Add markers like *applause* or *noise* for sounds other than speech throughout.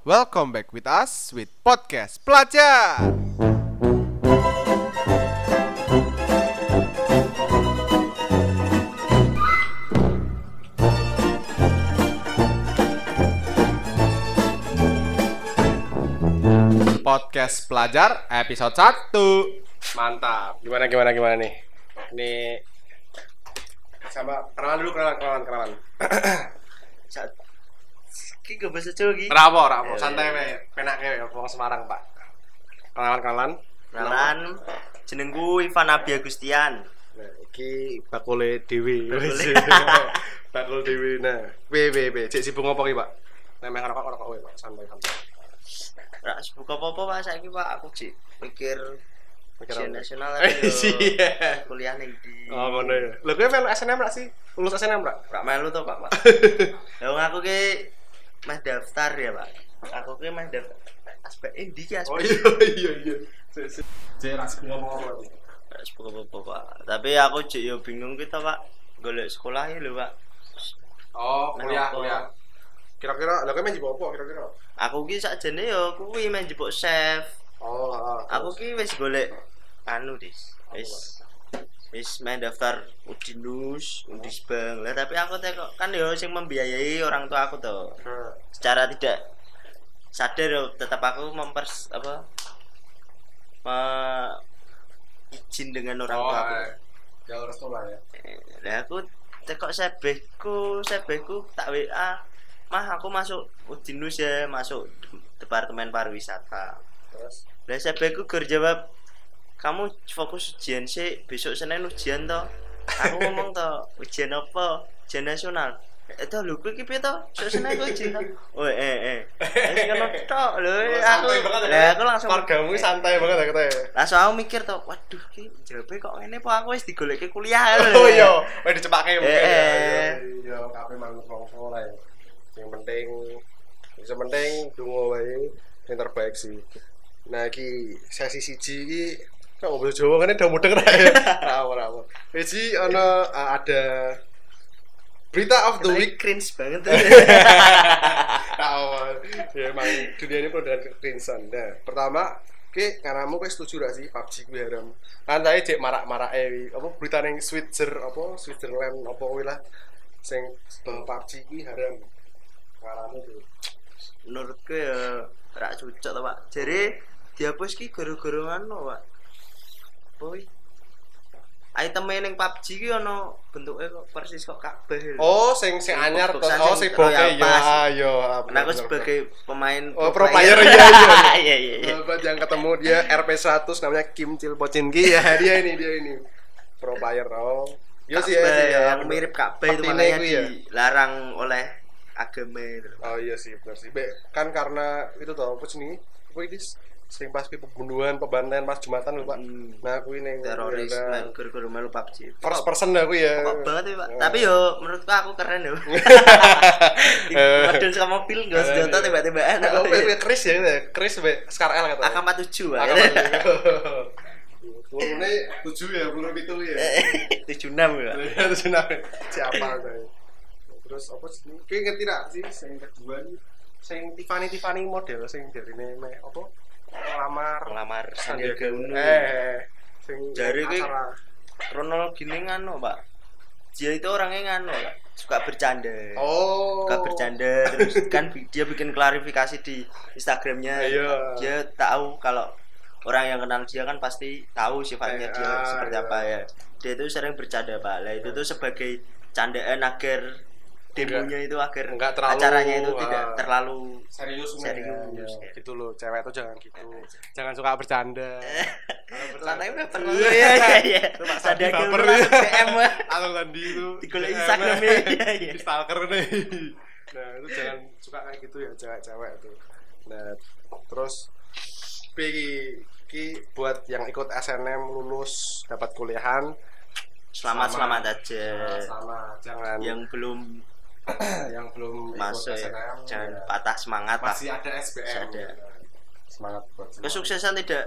Welcome back with us with podcast pelajar. Podcast pelajar episode 1 Mantap. Gimana gimana gimana nih? Ini sama kenalan dulu kenalan kenalan kenalan. *clears throat* ki gak bahasa Jawa ki Rapo rapo Eh. santai we. Penak we wong Semarang, Pak. Kenalan kenalan. kenalan jenengku Ivan Abi Agustian Nah, iki bakule Dewi. Bakule. *laughs* Bakul Dewi. Nah, we we we. Cek sibuk ngopo ki, Pak? Nemeh rokok rokok we, Pak. Santai santai. rak sibuk apa-apa Pak saiki Pak aku cik mikir Mikir ujian nasional *laughs* Eh, iya. kuliah ning di Oh, ngono ya. Lho kowe melu SNM rak sih? Lulus SNM rak? rak melu to Pak Pak *laughs* ya wong aku ki meh daftar ya Pak? Aku ki meh daftar. Aspek endi ki Oh aspek *laughs* iya iya iya. Cek cek rak sibuk ngopo rak sibuk apa-apa Pak. Tapi aku cik yo bingung kita Pak. Golek sekolah ya lho Pak. Oh, kuliah, Kenapa? kuliah. Kira-kira, lha kowe main jibo apa kira-kira? aku ki sakjane yo kuwi meh jebuk chef. Oh, aku ki wis golek anu dis. Wis wis main daftar Udinus, Undisbang lah tapi aku teko kan yo sing membiayai orang tua aku tuh Heeh. secara tidak sadar yo tetap aku mempers apa me, izin dengan orang tua aku. Eh, jalur restu lah ya. Eh, lah aku teko sebehku sebehku tak WA mah aku masuk Udinus ya masuk departemen pariwisata. Terus? Lah sebehku gur jawab kamu fokus ujian sih besok senin ujian toh aku ngomong toh ujian apa ujian nasional itu lho kuwi ki piye toh besok senin ku ujian toh oh eh eh wis ngono tok lho aku ya. lah aku langsung keluargamu santai banget ya katanya. langsung aku mikir toh waduh ki jawabe kok ngene po aku wis digoleki kuliah lho *laughs* Oh iya, wah dicepake mungkin. Eh, ya. eh. Iya, kabeh manut mongso lah ya. Yang penting yang penting dungo wae yang terbaik sih. Nah, iki sesi siji iki kok ngobrol Jawa kan udah mudeng ra ya. Ra ora ora. Iki ana uh, ada berita of the week cringe banget *laughs* awal ya emang dunia ini penuh dengan kekerinsan nah pertama Oke, karena kamu kayak setuju gak sih PUBG gue haram? Kan tadi cek marak-marak eh, apa berita yang Switzer apa Switzerland apa kuwi lah, sing tentang PUBG gue haram. Karena itu, menurutku ya rak cocok Pak jadi dihapus ki gara-gara anu Pak boy item ning PUBG ki ono bentuknya kok persis kok kabeh oh sing sing anyar terus oh sing bokeh ya ayo. Karena aku sebagai pemain Oh, pro player, iya, iya. iya *laughs* iya iya Buat yang ketemu dia RP 100 namanya Kim Chil Pochinki ya *laughs* dia ini dia ini pro player oh. Yo sih ya, ya. yang mirip kabeh itu makanya kuwi ya? dilarang oleh agama itu. Oh iya sih benar sih. Be, kan karena itu tau apa sih Apa ini sing pas pembunuhan, pembantaian pas Jumatan lho, Pak. Hmm. Nah, aku ini teroris ya, melu gara-gara melu PUBG first person aku ya. Pokok banget ya, Pak. Oh. Tapi yo menurutku aku keren yo. *laughs* Eh. Model sama mobil gak senjata tiba-tibaan aku. be, Chris ya, be. Chris be, Scar L kata. AK-47 Pak. Pelurune *laughs* tujuh ya, peluru itu ya. *laughs* 76 ya. Terus kenapa? Siapa saya? Terus apa sih? Kayak ngerti tidak sih? Sing kedua nih, sing Tiffany Tiffany model, sing dari ini apa? Lamar. Ngelamar Sandiaga Uno. Eh, sing Jari ki- acara. Kronologi ini ngano, Pak. Dia itu orangnya ngano, Pak. Suka bercanda. Oh. Suka bercanda terus kan dia bikin klarifikasi di Instagramnya. Iya. Dia tahu kalau orang yang kenal dia kan pasti tahu sifatnya Eh, dia ah, seperti iya. apa ya. Dia itu sering bercanda, Pak. Lah itu tuh sebagai candaan agar demonya itu agar enggak terlalu, acaranya itu ah, tidak terlalu serius Serius, ya. ya. gitu loh cewek tuh jangan gitu jangan suka bercanda *laughs* Lantai Iya. Iya iya iya. Itu Pak Sandi Sandiaga baper. Uno langsung DM wah. atau tadi itu Digolek DM, Instagramnya, iya, iya. *laughs* di stalker nih nah itu jangan suka kayak gitu ya cewek-cewek tuh nah terus Pi ki buat yang ikut SNM lulus dapat kuliahan Selamat Selamat. selamat aja. nah, sama jangan Yang belum *coughs* yang belum masuk ya, SNM jangan ya. patah semangat lah. masih ada SBM Masih ada. semangat buat semangat. Kesuksesan tidak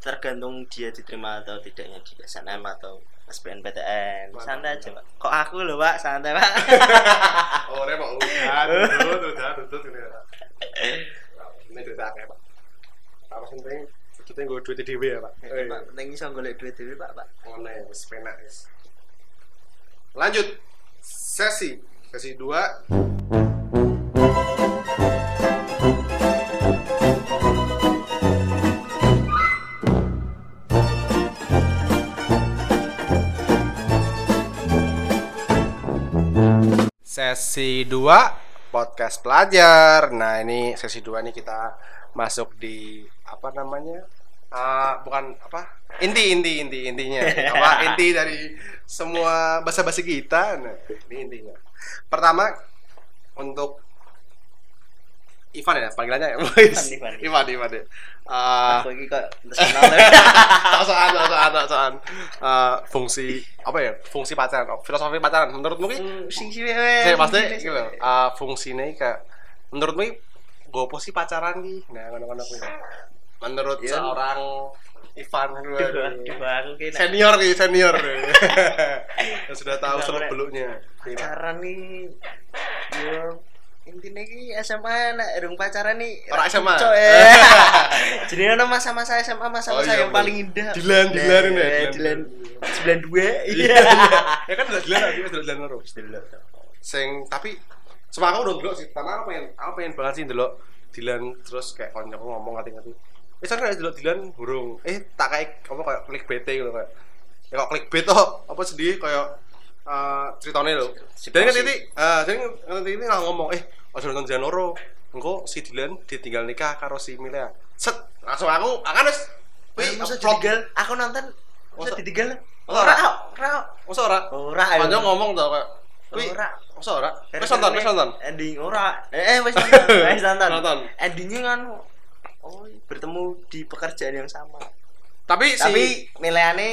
tergantung dia diterima atau tidaknya di SNM atau SBMPTN. Santai aja. Pak. Kok aku loh, Pak? Santai, Pak. *laughs* oh repot udah tutut udah tutut ini ya Ini duit akeh, Pak. Apa penting kita gue duit dhewe ya, Pak. Eh, Pak, penting iso golek duit dhewe, Pak, Pak. Ya, wis penak wis. Lanjut sesi sesi 2 Sesi 2 podcast pelajar. Nah, ini sesi 2 nih kita masuk di apa namanya? Ah, bukan apa? Inti inti inti intinya. apa *laughs* inti dari semua bahasa-bahasa kita. Nah, ini intinya. Pertama untuk Ivan ya panggilannya ya. Ivan. Ivan, *laughs* Ivan ya. Aku iki kok *laughs* soal soal soal eh, fungsi apa ya? Fungsi pacaran, oh, filosofi pacaran menurutmu ki Sing sih saya pasti gitu. Uh, fungsinya kayak menurutmu gue sih pacaran nih? Nah, ngono-ngono. Menurut Ya. seorang Ivan *laughs* kena. senior nih, senior. *laughs* Yang sudah tahu seluk beluknya. pacaran nih yo intinya ki SMA nak erung pacaran nih Ora SMA. eh *laughs* jadi ono masa-masa SMA masa-masa Oh, iya, yang bener. paling indah Dilan, dilan ini Eh, dilan. dilan sembilan dua Iya. iya Ya kan udah jelas sih, udah jelas terus. Delok. Sing tapi semangat udah dulu sih. Pertama aku pengen aku pengen banget sih dulu Dilan terus kayak koncoku ngomong ngati-ngati. Eh sana dulu Dilan burung. Eh tak kayak kamu kayak klik BT gitu kayak. Ya kok klik BT apa sedih kayak eh ceritanya lho. Dan kan titik eh jadi kan titik lah ngomong eh aja nonton Dilan loro. Engko si Dilan ditinggal nikah karo si Milea. Set langsung aku akan wis Wih, masa upload. ditinggal? Aku nonton masa ditinggal? Ora, ora? ora. Masa ora? Ora. Panjang ngomong tuh kayak Wih, Ora. masa ora? Wis nonton, wis nonton. Ending ora. Eh, eh wis nonton. *laughs* Wis nonton. Nonton. Endingnya kan oh bertemu di pekerjaan yang sama. Tapi si Tapi Wis mileane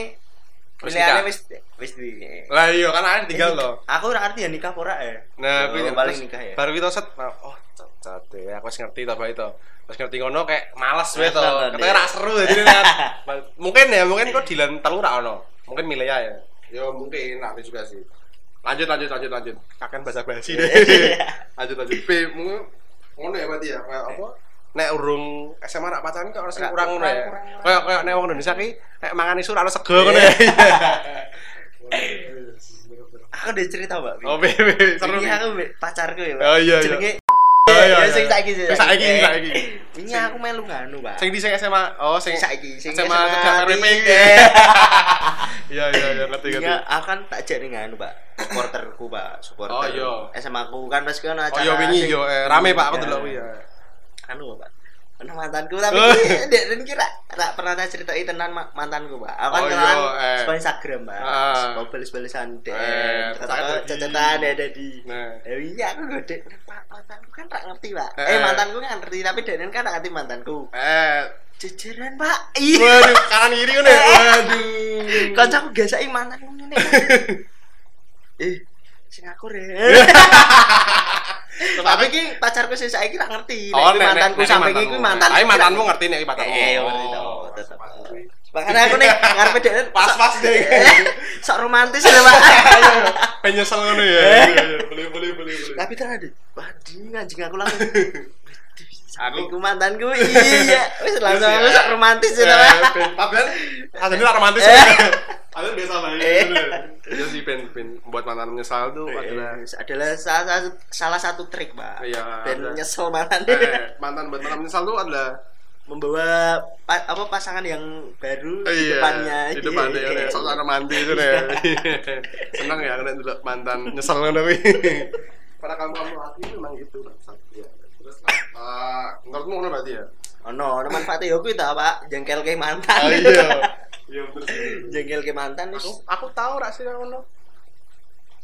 nikah. wis wis di. Lah iya kan ada tinggal loh. Aku ora ngerti ya nikah ora ya. Nah, Oh, paling terus nikah ya. Baru kita set, nah, oh cacat ya, aku wis ngerti Pak itu. Terus ngerti ngono kayak males wae to. Katanya iya. ra seru jadi lihat. *laughs* Mungkin ya, mungkin kok Dilan telu ra ono. Mungkin Milea ya. Yo mungkin nanti juga sih. Lanjut lanjut lanjut lanjut. Kakan bahasa basi deh. *laughs* lanjut lanjut. P mungkin ngono ya berarti ya kayak apa? Nek urung SMA rak pacaran kok Rak, kurang ngono ya. Kayak kayak nek wong Indonesia ki nek mangan isu ora sego ngono ya. *laughs* Aku udah cerita, Mbak. Oh, bebe, seru. Ini aku Mbak, pacarku ya, Mbak. Oh, iya, iya. Jenenge Oh, iya, Ya, iya. sing saiki sih. Sing saiki, sing saiki. Ini aku melu nganu, Pak. Sing di sing SMA. Oh, sing saiki, sing SMA RP. tiga. Iya, iya, iya, ngerti ngerti. Iya, akan tak jadi nganu, Pak. Supporterku, Pak. Supporter. Oh, iya. SMA aku kan pas kan Oh, acara. iya wingi sing- yo eh, rame Pak, aku Iya. delok ya. Anu, Pak. Ana mantanku tapi *laughs* dek dan kira tak pernah tak ceritain tenan ma- mantanku, Pak. Aku kan Oh, kenalan eh. Instagram, Pak. Ah. Sekolah balis-balisan Eh, DM. tak Kata ada cacatan ada di. Nah. Eh, iya aku gede. Mantanku kan tak ngerti, Pak. Eh. Eh, mantanku kan ngerti tapi Denen kan tak ngerti mantanku. Eh, Jejeran, Pak. Iya. waduh, kanan kiri ya. *laughs* Waduh. Kancaku gesaki mantanku ngene. *laughs* eh, sing aku re. Tapi ki pacarku sing saiki tak ngerti. Oh, Nek mantanku sampe nek iki mantanku. Tapi mantanmu ngerti nek mantanmu. Eh, ngerti kuwi. Makanya aku nih *laughs* ngarepe dek Pas-pas deh. *laughs* Sok romantis ya, Pak. *laughs* Ngono ya. Eh. Iya, iya, Boleh, boleh, boleh, boleh. Tapi ternyata wah di anjing aku langsung Aku- Aku mantanku iya, wis langsung aku ya. sok romantis ya, Eh, Pak. Ben, Padahal aslinya lah romantis Eh. ya. Padahal biasa banget. Eh. Iya sih Ben, Ben buat mantan menyesal tuh adalah Eh, adalah salah satu salah satu trik, Pak. Iya, Dan ada. nyesel mantan. eh, *laughs* mantan buat mantan menyesal tuh adalah membawa pa- apa pasangan yang baru di iya, depannya di depannya *laughs* Iya. ya, *laughs* sok romantis itu ya. Senang ya karena dulu mantan nyesel kan tapi pada kamu kamu hati memang gitu bangsat ya. Terus eh menurutmu mana berarti ya? oh no ada manfaatnya yo kuwi ta pak jengkel ke mantan Ah, iya. Iya betul sih. jengkel ke mantan Aku aku tahu rak sih ngono.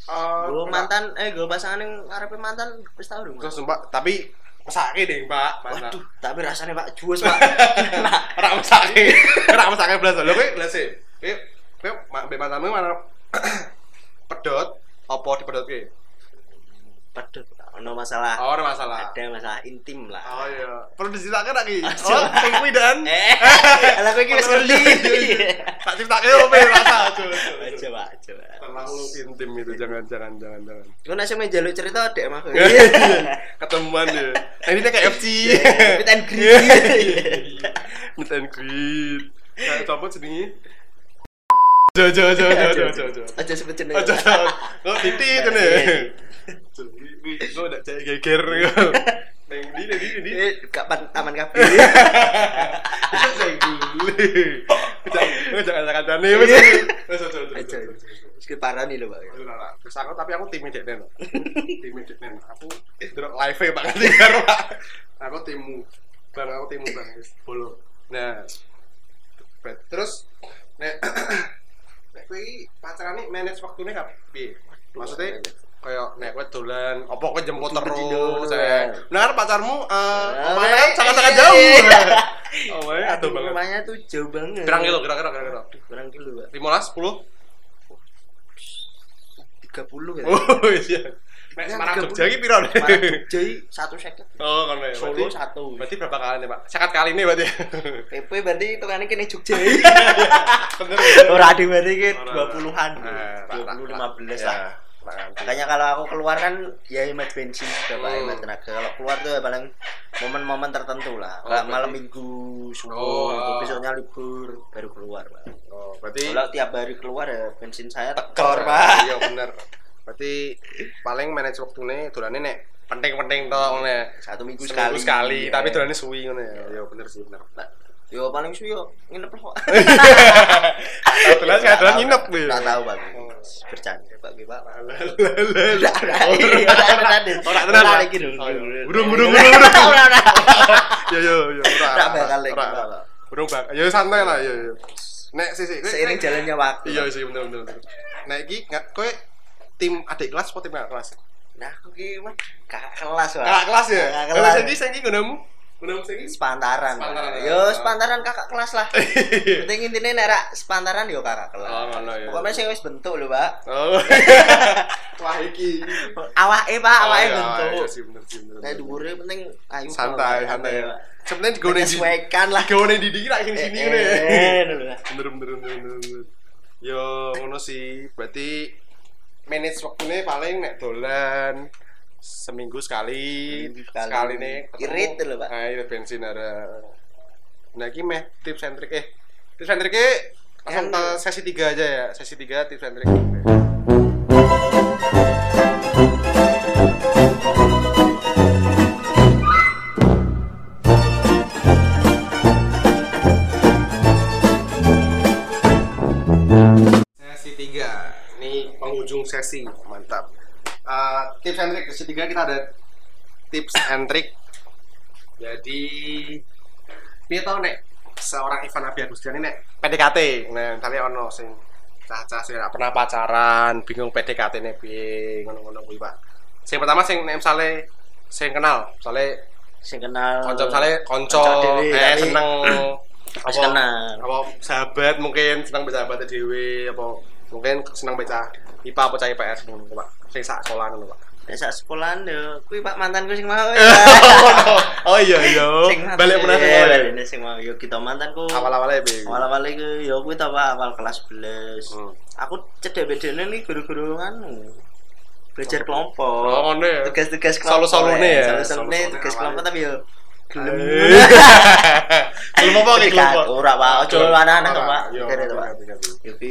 Eh, gue mantan eh gue pasangan yang ngarepe mantan wis tau dong terus sumpah tapi mesake deh Pak. waduh tapi rasanya pak juos pak Nah, Ora mesake. Ora mesake blas. Lho kowe blas sih. Kowe kowe mbek mantanmu mana pedot apa dipedotke? Padahal ono masalah. Oh, ada masalah. Ada masalah intim lah. Oh iya. Perlu diceritakan lagi. Aja. Oh, sing kuwi dan. Eh, ala kowe iki wis ngerti. Tak ciptake opo rasa aja. Aja, Pak, aja. Pak. Terlalu intim itu jangan jangan jangan jangan. Kau nasi main jalur cerita dek mah. Ketemuan ya. Nah, ini kayak FC. Meet and greet. Meet and greet. Kayak coba jenenge. Jo jo jo jo jo jo jo. Aja jeneng. Aja kok titit ngene. Gue udah cek geger. Neng di di di di. Eh, gak pan- aman kabeh. *laughs* Saya gule. Jangan jangan kancane wis. Wis aja aja. Aja. Sekit parah nih lho, Pak. Terus aku tapi aku tim Deknen. *laughs* Tim Deknen. Aku delok live e Pak ngerti karo Pak. Aku timmu. Bang aku timmu Bang bolo. Nah. Terus nek *clears throat* nek iki pacarane manage waktune kap piye? Maksudnya kayak nek kowe dolan apa kowe jemput terus. Nah kan pacarmu eh Ah, omahnya eh, sangat-sangat iya, jauh. iya. *laughs* Omahnya aduh banget. Rumahnya tuh jauh banget. Berang kilo kira-kira kira-kira. Berang kilo, Pak. 15 10 30 ya. Oh iya. Nek Ya, Semarang 30. Jogja iki piro? Jogja satu seket. Oh, kono ya. Solo Berarti- satu. Berarti berapa kali nih, Pak? Sekat kali nih berarti. PP berarti hitungannya kene Jogja. *laughs* Bener. Ora ada berarti ki Ora, ora. 20-an. Nah, 20 tak- 15 ya, lah. Tak- Makanya kalau aku keluar kan ya hemat bensin Pak, Hmm. hemat tenaga. Kalau keluar tuh ya paling momen-momen tertentu lah. Oh, berarti- malam minggu subuh, Oh. gitu. besoknya libur baru keluar Pak. Oh, berarti Kalau tiap hari keluar ya bensin saya tekor, Pak. *laughs* Iya, bener. Berarti paling manage waktune dolane nek penting-penting to ngono ya. Satu minggu Seminggu sekali. sekali, Iya. tapi dolane suwi ngono ya. Ya bener sih, bener. Nah, Yo paling suwi yo nginep kok. Dolan saya dolan nginep kuwi. Enggak tahu Pak. Oh. Bercanda Pak Ki, Pak. Ora Ora tenan. Pak. iki lho. Oh, iya. Burung burung burung. burung. *laughs* Yo yo yo. Ora bakal lagi. Burung bak. Ya santai lah, yo yo. Nek sih sih. Seiring jalannya waktu. Iya sih bener bener. bener. Nek iki nggak kowe tim adik kelas apa tim kakak kelas? Nah, aku ki mah kakak kelas, Pak. Kakak kelas ya? Kakak kelas. Jadi saya iki ngonomu. Sing iki. Sepantaran. Sepantaran, ya. Yo sepantaran kakak kelas lah. *laughs* Penting intinya nek ra sepantaran yo kakak kelas. Oh, ngono ya. Pokoknya sing wis bentuk lho, Pak. Oh. *laughs* Wah iki. Awake, Pak, awake Oh, iya, bentuk. Iya sih bener sih bener. Nek dhuwure penting ayu. santai santai. Sebenarnya digone di Menyesuaikan lah. digone di dikira sini sini Eh, ngene. eh, ngono lah. Bener bener bener bener. bener. Yo ngono sih. Berarti manage waktunya paling nek dolan seminggu sekali, Seminggu sekali. sekali nih Irit lho, Pak. Nah, irit bensin ada. Nah, iki meh tips and trick eh. Tips and trick langsung ke sesi 3 aja ya. Sesi 3 tips and trick. Sesi 3. Ini penghujung sesi. Mantap. Eh, tips and trick 3 kita ada tips and trick. Jadi dia tau nek seorang Ivan Abi Agustiani nek PDKT. Nah, kali ono sing cah-cah sing gak pernah pacaran, bingung PDKT nek piye ngono-ngono kuwi, Pak. Sing pertama sing nek misale sing kenal, misale Sing kenal. konco misale konco eh tapi seneng wis kenal. apa sahabat mungkin seneng sahabat dhewe apa mungkin seneng baca IPA apa cah IPS ngono Pak. Sing sak sekolah ngono, Pak. Nek sak sekolahan yo, kuwi Pak mantanku sing mau. *laughs* oh iya iya. Balik meneh sing Iya, oleh. balik sing mau. Yo kita mantanku. Awal-awalnya piye? Awal-awal iku yo kuwi ta Pak awal kelas 11. Hmm. Aku cedek bedene nih guru-guru anu. Belajar kelompok. Oh, ya. Tugas-tugas kelompok. Solo-solone ya? Solo-solone tugas kelompok tapi yo gelem. Gelem *laughs* apa ki? Ora Pak, ojo anak-anak Pak. Kere to Pak. ngerti. Yo pi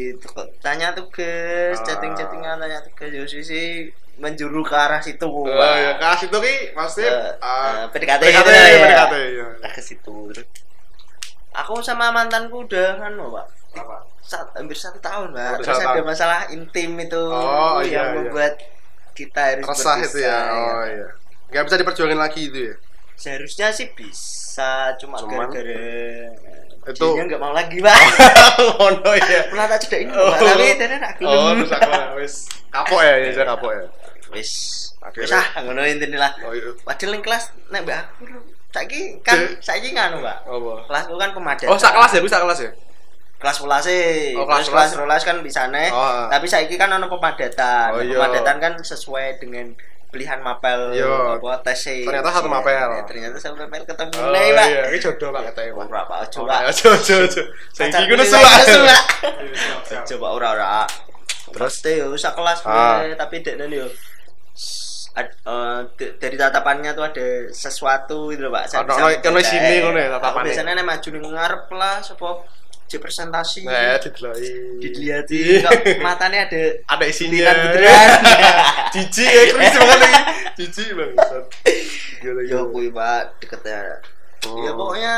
tanya tugas, Ah. chatting-chattingan tanya tugas yo sisi menjuru ke arah situ Oh ya, kasih itu ki maksudnya eh, eh, PDKT PDKT, gitu ya. PDKT, iya. Nah, ke situ. Aku sama mantanku udah kan Pak. Apa? Sat, hampir satu tahun Pak. Terus ada masalah intim itu Oh, iya, yang iya. membuat kita harus Resah itu ya. Oh iya. Nggak bisa diperjuangin lagi itu ya. Seharusnya sih bisa, cuma Cuman- gara-gara Itu- dia nggak mau lagi pak. *laughs* oh no ya. *laughs* Pernah tak cedak ini Oh. tapi dia nak gelem. Oh, terus aku wis kapok ya, ya saya kapok ya. Wis, wis ah, ngono intine lah. Oh iya. Padahal ning kelas nek mbak aku saiki kan Eh. saiki nganu pak. Apa? Kelasku kan pemadatan. Oh, sak kelas ya, gue sak kelas ya. kelas rolas sih. Oh, kelas kelas rolas kan bisa nih. Oh, ah. Tapi saiki kan ono pemadatan. Oh, iya. pemadatan kan sesuai dengan pilihan mapel Yo. apa tes. Ternyata satu mapel. Ya, ternyata satu mapel ketemu Oh, nih pak iya, ini jodoh Pak katanya. Pak. nesu. Pacarku Pak. nesu, Pak. Siap, siap. coba ora ora terus deh yo sak kelas Ah. tapi dek yo ad- eh, d- dari tatapannya tuh ada sesuatu gitu pak Saya ono membedain. sini ngono ya tatapannya. biasanya nih maju nih ngarep lah sopo di presentasi Nah, dideloi. dilihatin Iya. kok matanya ada Ada isinya. butiran butiran Cici ya, krisis banget lagi. Cici. Gila, yo kuy pak deketnya Oh. ya pokoknya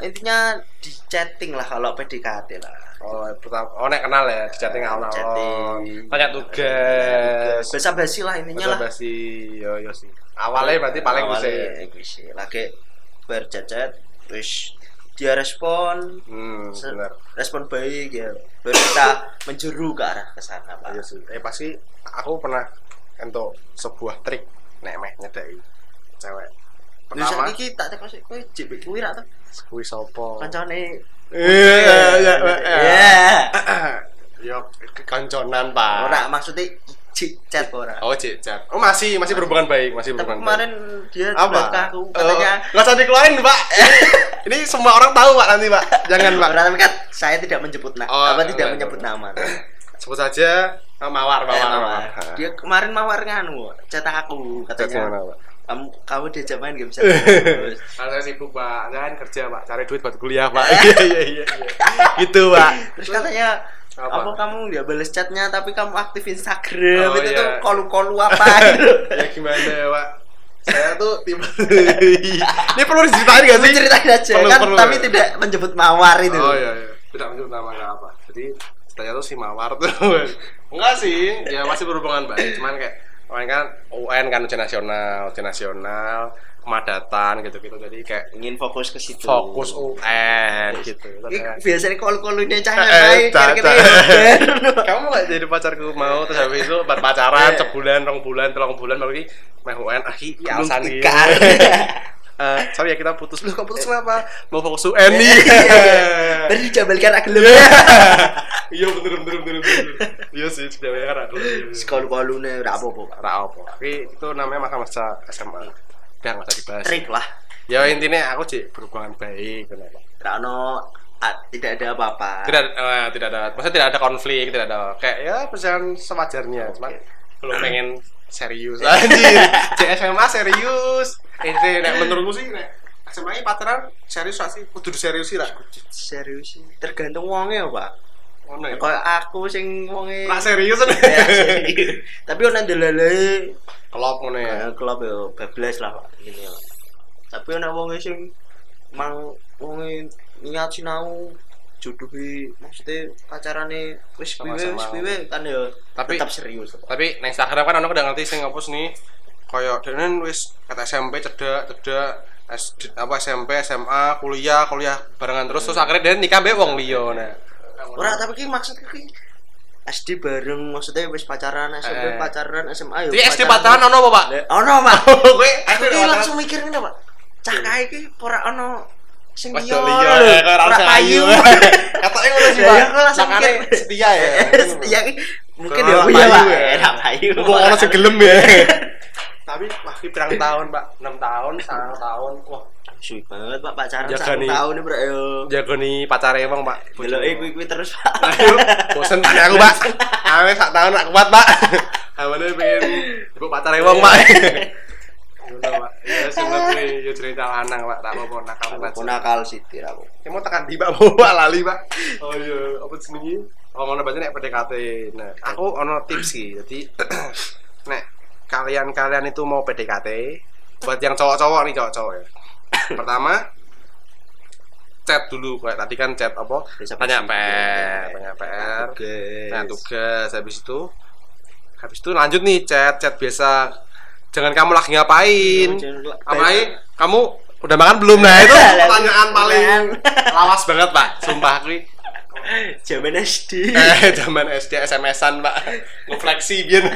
intinya di chatting lah kalau PDKT lah Oh, pertama, oh nek kenal ya, di chatting awal Chatting. Tanya tugas. basa basi lah intinya lah basi, yo yo sih. Awalnya berarti paling. Awalnya iku sih. lagi berchat-chat terus dia respon Hmm, benar. respon baik ya baru kita menjeru ke arah ke sana pak Iya sih. Eh pasti aku pernah entuk sebuah trik nek meh nyedai cewek. Pertama, iki tak tekok sik kowe jebek kuwi ra to kuwi sapa? kancane Iya, iya, iya. ya Yo kanconan, Pak. ora maksudnya chat chat ora Oh, cek chat. Oh, masih masih berhubungan baik, masih tapi berhubungan kemarin dia baik. ke aku katanya Oh, nggak usah dikeluarin, Pak. *laughs* Ini semua orang tahu, Pak, nanti, Pak. Jangan, Pak. Tapi kan saya tidak menyebut nama Oh, apa tidak enggak, menyebut enggak. nama Sebut saja eh, Mawar, Eh, Mawar, Mawar. Dia kemarin mawar nganu chat aku Chat katanya mana, Pak? kamu kamu diajak main gak bisa *laughs* terus Kalau saya sibuk, Pak. Jangan kerja, Pak. Cari duit buat kuliah, Pak. Iya, *laughs* iya, iya. iya. Gitu, Pak. terus katanya Apa? apa, kamu nggak balas chatnya tapi kamu aktif Instagram Oh, itu iya. tuh kolu kolu apa gitu *laughs* ya *laughs* gimana, Pak? Saya tuh tipe *laughs* Ini perlu diceritain gak sih? ceritain aja Perlu, kan perlu, tapi ya. tidak menyebut mawar itu Oh iya iya. Tidak menyebut nama apa. Jadi ceritanya tuh si Mawar tuh. Enggak sih, ya masih berhubungan baik. Cuman kayak kemarin kan UN kan ujian nasional, ujian nasional, kemadatan gitu-gitu. Jadi kayak ingin fokus ke situ fokus UN gitu. Biasanya kol kolunya Eh, cahaya bener. *laughs* kamu nggak jadi pacarku mau terus habis itu pacaran Eh. sebulan, rong bulan, telung bulan baru ini meh UN aki Ya, alasan belum *laughs* Eh, sorry ya kita putus. Lu kok putus kenapa? Mau fokus UN nih. *laughs* Baru dijabalikan aku lebih *laughs* Iya bener bener bener bener. Iya sih ya aku. kol kolunya udah apa apa Ra apa. Tapi itu namanya masa-masa SMA. Udah nggak usah dibahas. trik lah Ya intinya aku sih berhubungan baik kenapa. Rano ah, tidak ada apa-apa Tidak eh, tidak ada maksudnya tidak ada konflik, tidak ada kayak ya perjalanan sewajarnya. Cuman belum pengen serius *laughs* anjir. Cek SMA serius. Eh nek menurutku sih nek SMA ini pacaran serius gak sih? Kudu serius sih lah. serius sih. Tergantung wongnya pak. Ngono ya. kayak aku sing wonge. Lah serius Ya, tapi ono ndelele. Kelop ngono ya. klub yo bablas lah pak. Ini Pak. tapi ono wonge sing mang wonge niat sinau jodohi maksudnya pacarane wis piwe wis piwe kan ya Tapi- tetap serius tapi nang Instagram kan ono udah ngerti sing ngapus nih koyo dene wis kata SMP cedak cedak S, apa SMP SMA kuliah kuliah barengan terus terus akhirnya dia nikah mbek wong liya nah. Ora tapi ki maksudku ki SD bareng maksudnya wis pacaran SMP Eh. pacaran SMA yo Jadi SD pacaran. ono apa pak? Le- ono pak. *laughs* Kowe aku ki langsung mikir ngene pak. Cah kae ki ora ono sing liya. liya lho, ya kayak ora payu. ayu. *laughs* Katanya ngono sih pak. Ya, aku langsung mikir. setia ya. *laughs* Setia ki mungkin ya payu iya ya. ora payu Mumpung ono sing gelem ya tapi wah ki pirang tahun pak 6 tahun 9 tahun wah suwi banget pak pacaran Jaga satu nih. tahun nih bro yo jago nih pacare emang pak Belok eh kuwi kuwi terus pak Ayo, bosen tanya aku, Pak. Awe sak tahun gak kuat, Pak. Awalnya pengen ibu pacar wong, Pak. Ya sing kuwi yo cerita lanang, Pak. Tak apa-apa nakal aku Pak. nakal sithik aku Ya mau tekan di Pak, bawa lali, Pak. Oh iya, apa jenenge? Oh, ngono berarti nek PDKT. Nah, aku ono tips sih. Jadi *clears throat* nek kalian-kalian itu mau PDKT buat yang cowok-cowok nih, cowok-cowok ya. *coughs* Pertama, chat dulu kayak tadi kan chat apa? Bisa Tanya. PR, tanya PR. Nah tugas. habis itu habis itu lanjut nih chat chat biasa. Jangan kamu lagi ngapain? Apalagi kamu udah makan belum? Nah itu pertanyaan paling *laughs* lawas banget pak. Sumpah aku Jaman SD eh zaman SD *laughs* SMS-an pak. Ngefleksi biar *laughs*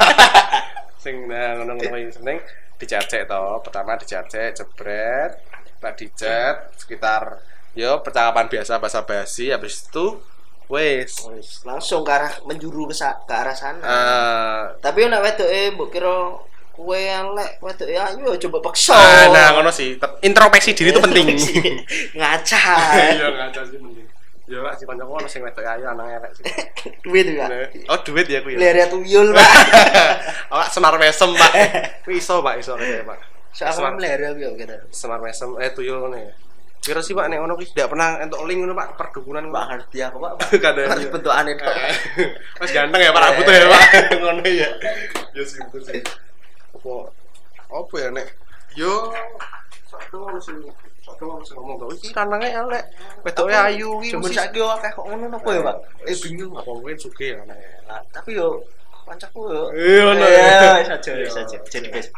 sing nah ngono ngono iki penting dicacek to. Pertama dicacek jebret tak dicet sekitar yo percakapan biasa basa basi habis itu wes langsung ke arah menjuru ke, arah sana. Eh. Tapi nek wedoke mbok kira kowe elek wedok ya ayo coba paksa. Ah, nah ngono sih. Introspeksi diri itu penting. *laughs* Ngaca *laughs* iya ngaca sih penting ya lah si kancaku ono sing wedok ayu anaknya elek sih *laughs* duit ya oh duit ya ku ya lere tuyul pak *laughs* Awak senar mesem, Pak. Kuwi *laughs* iso, Pak, iso kaya, Pak. soalnya melere aku gitu Senar mesem eh tuyul ngono ya. Kira sih, Pak, nek ngono kuwi tidak pernah entuk link ngono, Pak, perdukunan pak Pak. ngerti aku pak Kadang harus bentuk aneh tok Mas ganteng ya Pak rambutnya ya, Pak. Ngono ya. Ya sih betul sih. Apa apa ya nek yo satu ngono sih. Satu ngono sih ngomong kok iki lanange elek. Wedoke ayu iki. cuman saiki yo akeh kok ngono apa ya pak eh bingung Apa mungkin sugih ya nek. Lah, tapi yo kancaku yo Eh, ngono ya ya. saja Iya. saja jadi guys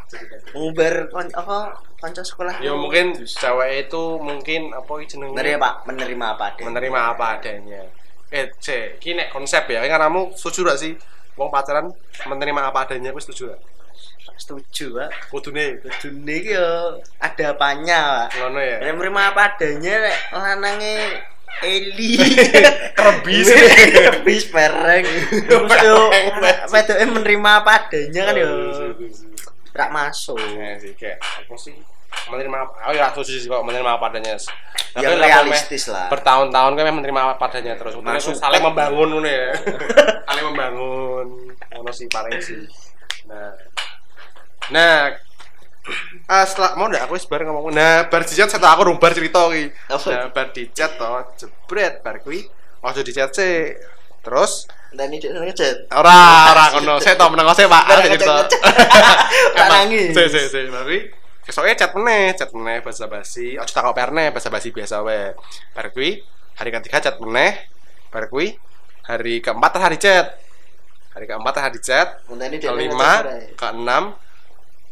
kon apa kanca sekolah Ya mungkin cewek itu mungkin apa iki jenenge? menerima pak menerima apa adanya menerima apa adanya. Eh, cek, ini konsep ya. Kan kamu setuju gak sih? Wong pacaran menerima apa adanya, aku setuju gak? Setuju pak Kudune dunia iki yo ada apanya pak ngono ya. Nek menerima apa adanya nek lanange Eli *laughs* Kerebis. Kerebis pereng Terus yo wedoke menerima apa adanya kan yo rak masuk Ya sih kayak apa sih? Menerima apa? Oh ya setuju sih kok menerima apa adanya. Tapi yang realistis lah Bertahun-tahun kan memang menerima apa adanya terus. Masuk. Saling membangun ngono ya. *laughs* saling membangun. Ngono sih paling sih. Nah. Nah, Ah, setelah mau ndak aku wis bareng ngomong. Nah, bar dicat setelah aku rumbar cerita iki. Apa? Nah, bar dicat to, jebret bar kuwi. Ojo dicat sih. Terus dan ini dia ngechat ora ora kono. Saya tau meneng sik, Pak. Ada cerita. Ora *laughs* nangis. Sik sik sik. Mari Kesoke chat meneh, chat meneh basa basi. Ojo tak perne basa basi biasa wae. Bar kuwi hari ketiga chat meneh. Bar kuwi hari keempat hari chat. Hari keempat hari chat. Kelima, keenam,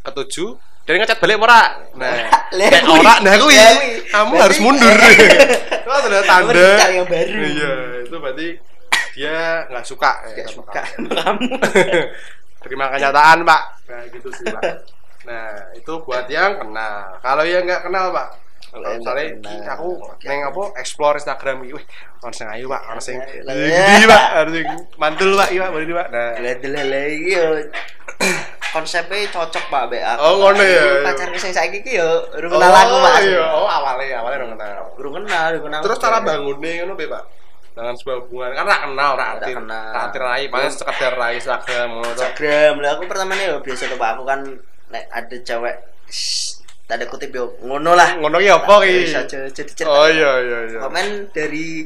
ketujuh, dan ngechat balik ora. Nah, *laughs* kayak ora, nah kuwi Lah, kuwi. kamu Berarti- harus mundur. *laughs* Itu adalah tanda. Harus yang baru. Iya, itu berarti dia nggak suka. ya, Gak sama suka kamu. *laughs* Terima kenyataan, Pak. Nah, gitu sih, Pak. Nah, itu buat yang kenal. Kalau yang nggak kenal, Pak. Kalau misalnya nggak aku neng apa explore Instagram wih, ono sing ayu, Pak, ono sing gede, Pak, sing mantul, Pak, iya, Pak, boleh, Pak. Nah, Lele yo konsepnya cocok pak be aku Oh, ngono ya, iya. pacar sing saiki ki yo urung kenal aku pak iya. Oh, awalnya, awalnya udah kenal. urung kenal urung kenal Terus cara bangunnya ngono be, Pak. Dengan sebuah hubungan kan ra kenal, ra Ra atir. kenal. Ra atir rai, paling sekedar rai Instagram ngono. Instagram lah aku pertama nih yo biasa tuh pak aku kan nek ada cewek tanda kutip yo ngono lah Ngono ki apa ki? bisa jadi cerita Oh iya iya iya. komen dari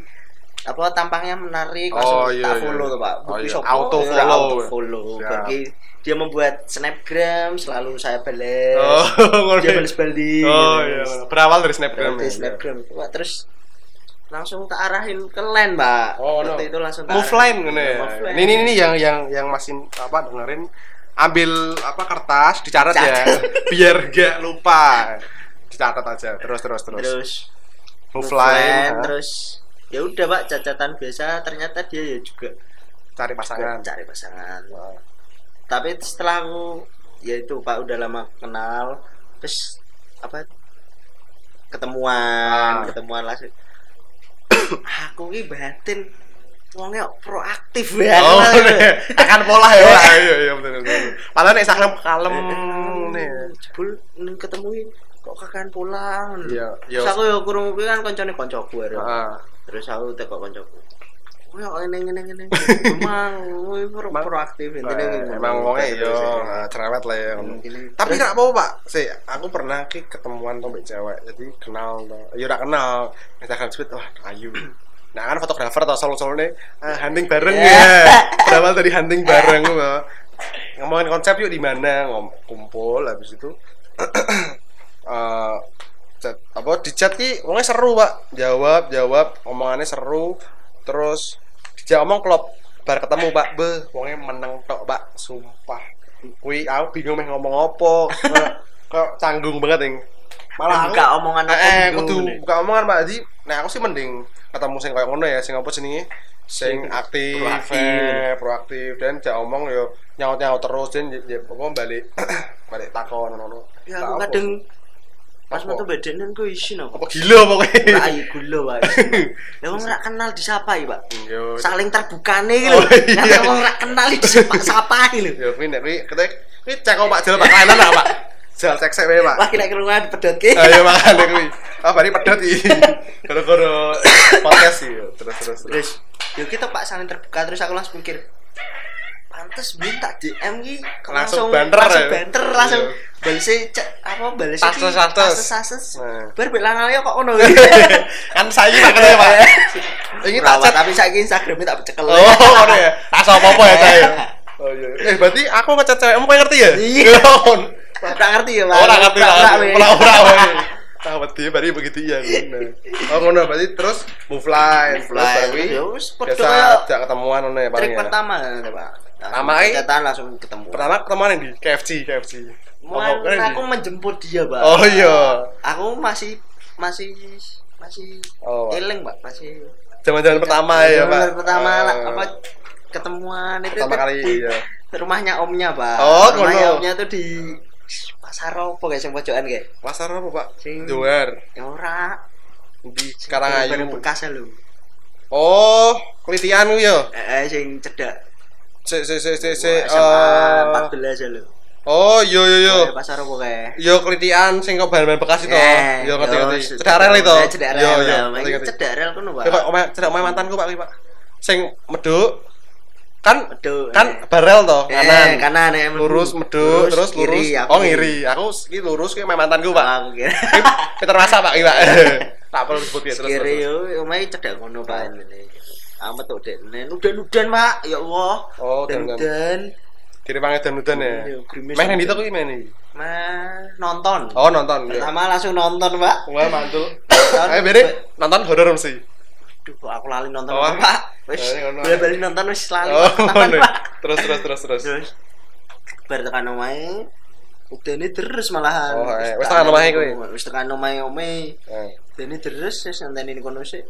apa tampangnya menarik Oh, langsung iya, tak iya. follow tuh pak Oh, iya. Auto ya, follow. auto follow. Bagi dia membuat snapgram selalu saya balas Oh, *laughs* dia balas balik Oh iya. Berawal dari Snapgram. Dari ya. snapgram Wah, terus langsung tak arahin ke line pak Oh, no. itu langsung tak Move line ya. Ini ini ini yang yang yang masih apa dengerin ambil apa kertas dicatat ya *laughs* biar gak lupa dicatat aja terus terus terus, terus move, move line, line, ha? terus ya udah pak cacatan biasa ternyata dia ya juga cari pasangan cari pasangan tapi setelah aku ya itu pak udah lama kenal terus apa ketemuan Ah. ketemuan langsung *coughs* aku ini batin wongnya proaktif ya Oh, *laughs* gitu. nih. *laughs* akan pola ya. Pak. *laughs* Iya, iya betul betul. Padahal nek Instagram kalem nih. jebul ketemuin kok kakan pulang Iya, terus iya. aku ya kurung kan koncone koncoku ya Heeh. Terus aku teko koncoku Oh ya *laughs* ini ini ini emang kowe pro- proaktif Nah, intinya gitu. Emang wongnya yo terus, nah, cerewet lah ya. Tapi Terus- gak apa Pak. Sih, aku pernah ki ketemuan tuh cewek. Jadi kenal tuh. Ya udah kenal. Instagram speed wah ayu. Nah kan fotografer tau solo-solo ah, hunting bareng Ya. ya. *laughs* Berawal dari hunting bareng. Ngomongin konsep yuk di mana kumpul habis itu *clears throat* eh apa di chat ki wongnya seru pak. Jawab jawab omongannya seru. Terus dijak omong klop bar ketemu pak. Be wongnya meneng tok pak. Sumpah. Kui aku bingung meh ngomong apa. Kayak- kok canggung banget yang malah aku buka omongan eh, eh aku kudu buka omongan pak. Jadi nah aku sih mending ketemu sing kayak ngono ya sing apa jenenge? Sing aktif proaktif. eh, proaktif. Dan jak omong yo nyaut nyaut terus dan ya, ya, pokoknya balik *clears throat* balik takon ngono. Ya aku apa. kadang pas metu bedenen ku isin apa gila pokoknya ora ayo gula wae *laughs* lah wong ora kenal disapai pak yo saling terbukane iki lho Oh, iya. nek wong ora kenal disapa-sapai lho yo kuwi nek kuwi Ini cek Pak Jal Pak lah Pak. Jal cek sek wae Pak. Wah kira kerungan pedot ki. Ayo makane kuwi. Ah bari pedot iki. *laughs* Gara-gara podcast. Terus terus terus. Terus yo kita Pak saling terbuka terus aku langsung mikir pantes minta DM ki Langsung banter langsung ya? banter langsung Iya. balese cek apa balese ki Status-status. status Nah. bar bek lanang yo kok ngono? *laughs* Kan saya pak katanya pak. Ini tak chat tapi saiki Instagramnya tak cekel. Oh *laughs* ngono ya? Asa apa apa ya saya *laughs* oh iya. Eh berarti aku ngechat cewekmu kau ngerti ya? Iya. oh Ora ngerti ya, Pak. ora ngerti lah Ora, ora ora ora ah berarti berarti begitu ya oh ngono berarti terus move line terus Line. baru Ya biasa ajak ketemuan ngono ya paling Trik ya pertama ya, Pak. Pertama, eh? Catatan langsung ketemu. pertama ketemuan yang di KFC KFC Mulai Oh, aku menjemput dia, Pak. oh iya Aku masih masih masih Oh, eling, Pak. Masih jaman-jaman pertama ya pak Jaman pertama lah, Ah. apa ketemuan itu pertama kali iya rumahnya omnya, Pak. Oh, rumahnya omnya tuh di pasar apa guys yang pojokan kayak? Pasar apa pak? Sing- Jower ya ora. Di Karangayu bekas lho. Oh kelitian ku ya eh sing cedak. Si si si si si SMA eh, 14 lho. Oh yo yo yo. Pasar apa kayak yo kelitian sing kok bahan-bahan bekas itu. Eh, yo ngerti yo, ngerti. cedak- rel itu. Eh, yo yo ya. ngerti cedak rel kono, Pak. Ya, cedak omah mantanku Pak kuwi, Pak. Sing meduk kan Aduh, kan eh. barel toh Eh, kanan. kanan ya, Lurus meduk terus lurus. kiri, aku oh ngiri. Aku iki lurus omah mantanku, Pak. Oh, aku kira Ki *laughs* Peter Masa Pak Pak. *laughs* Tak perlu disebut ya terus. kiri yo omahe cedak ngono Pak ini amat tuh dek udan-udan Pak ya Allah Oh, udan-udan. udan Kiri pangedan-udan ya. Iya, gerimis Main udan. itu kuwi main mah nonton Oh, nonton. ya. pertama langsung nonton Pak Wah, mantul. Ayo bere nonton horor mesti. Duh, kok aku lali nonton Oh, apa, Pak? Wis, eh, ngono. bali nonton wis lali Oh, ngono. Pak. Terus terus terus terus. Terus bar tekan omahe udane terus malahan. Oh, eh, wis tekan omahe kuwi? Wis tekan omahe ome. Eh. Udane terus wis ngenteni ni kono sik.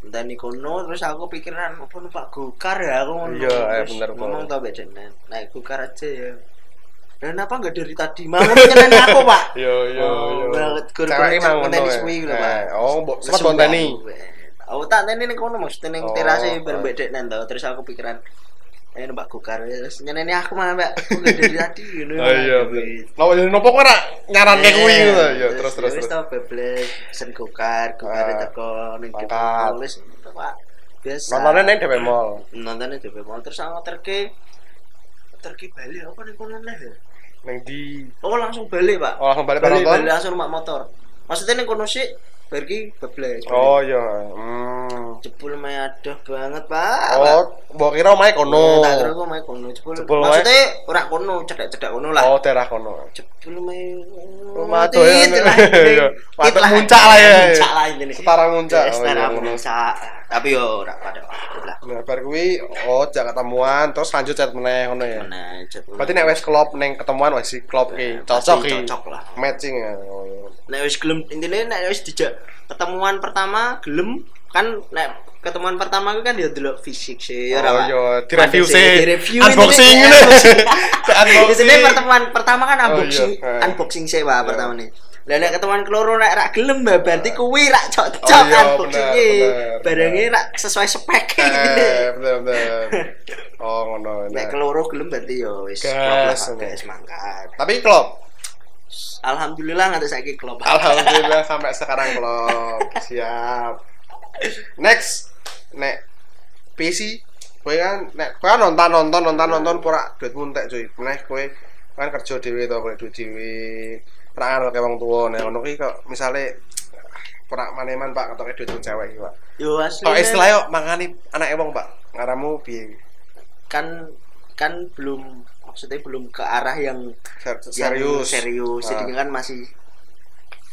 Ngenteni kono terus aku pikiran apa numpak gokar ya aku ngono. Iya, eh, bener, Ngomong tau bedenen. Naik gokar aja ya. Dan kenapa enggak dari tadi? Mau nyeneni aku, Pak. Yo yo Oh, yo. banget. Ngenteni ngono ya. suwi lho, Pak. Eh, Oh, sempat konteni. Aku tak nene ning kono maksudnya ning Oh, terase oh. bareng bedek nang. Terus aku pikiran eh Mbak Gokar terus nyeneni aku mana Mbak. Aku gak dari *laughs* tadi ngono. Oh iya. Nopo jadi nopo kok nyaran kayak kuwi ngono. Yo terus terus Wis terus. tau bebles pesen Gokar, Gokar Ah, teko ning pangkat. Wis Pak. Biasa. Nontonnya neng DP Mall. nontonnya DP Mall terus aku terke terke balik apa ning kono neh. Neng di Oh langsung balik Pak. Oh, langsung balik balik, langsung numpak motor. Maksudnya ning kono sik pergi bebles. Oh iya. Hmm. jebul mah adoh banget pak Oh, mbok kira omahe kono. tak kira kok main kono jebul, Jebul maksudnya ora kono cedak-cedak kono lah Oh, daerah kono. jebul main Rumah tuh ya. *laughs* Iya. muncak lah ya. muncak lah ini Setara muncak. Oh, setara iya, ngono. muncak tapi yo ora pada waktu lah Nah, bar kuwi oh jak ketemuan terus lanjut chat meneh ngono ya. mana jebul Berarti nek wis klop neng ketemuan wis klop ki, Pasti cocok ki. cocok lah. Matching ya. Oh, iya. nek wis gelem intine nek wis dijak ketemuan pertama gelem kan nek ketemuan pertama kan dia delok fisik sih ya Oh ora, Pak? iya, di-review Mandek sih. di-review Unboxing ini. unboxing. *laughs* Unboxing. Di sini pertemuan pertama kan Oh, unboxing, iya. Eh. unboxing sih pak Iya. pertama nih. Lah nek ketemuan keloro nek rak gelem berarti kuwi rak cocok Oh, iya. Barangnya rak sesuai spek. Eh, bener bener. Oh, ngono. Nek keloro gelem berarti yo wis Gas, gas mangkat. Tapi klop. Alhamdulillah nganti saiki klop. Alhamdulillah *laughs* sampai sekarang klop. Siap. Next, nek PC kowe kan nek kowe kan nonton nonton nonton nonton pura duit muntek cuy. Meneh kowe kan kerja dhewe to kowe duit dhewe. Ra ngarep wong tuwa nek ngono ki kok misale pura maneman Pak ketoke duit wong cewek iki Pak. Yo asli. Kok istilahnya kok mangani anake wong Pak. Ngaramu piye? kan kan belum maksudnya belum ke arah yang Ser- yang Serius. serius Ah. jadi kan masih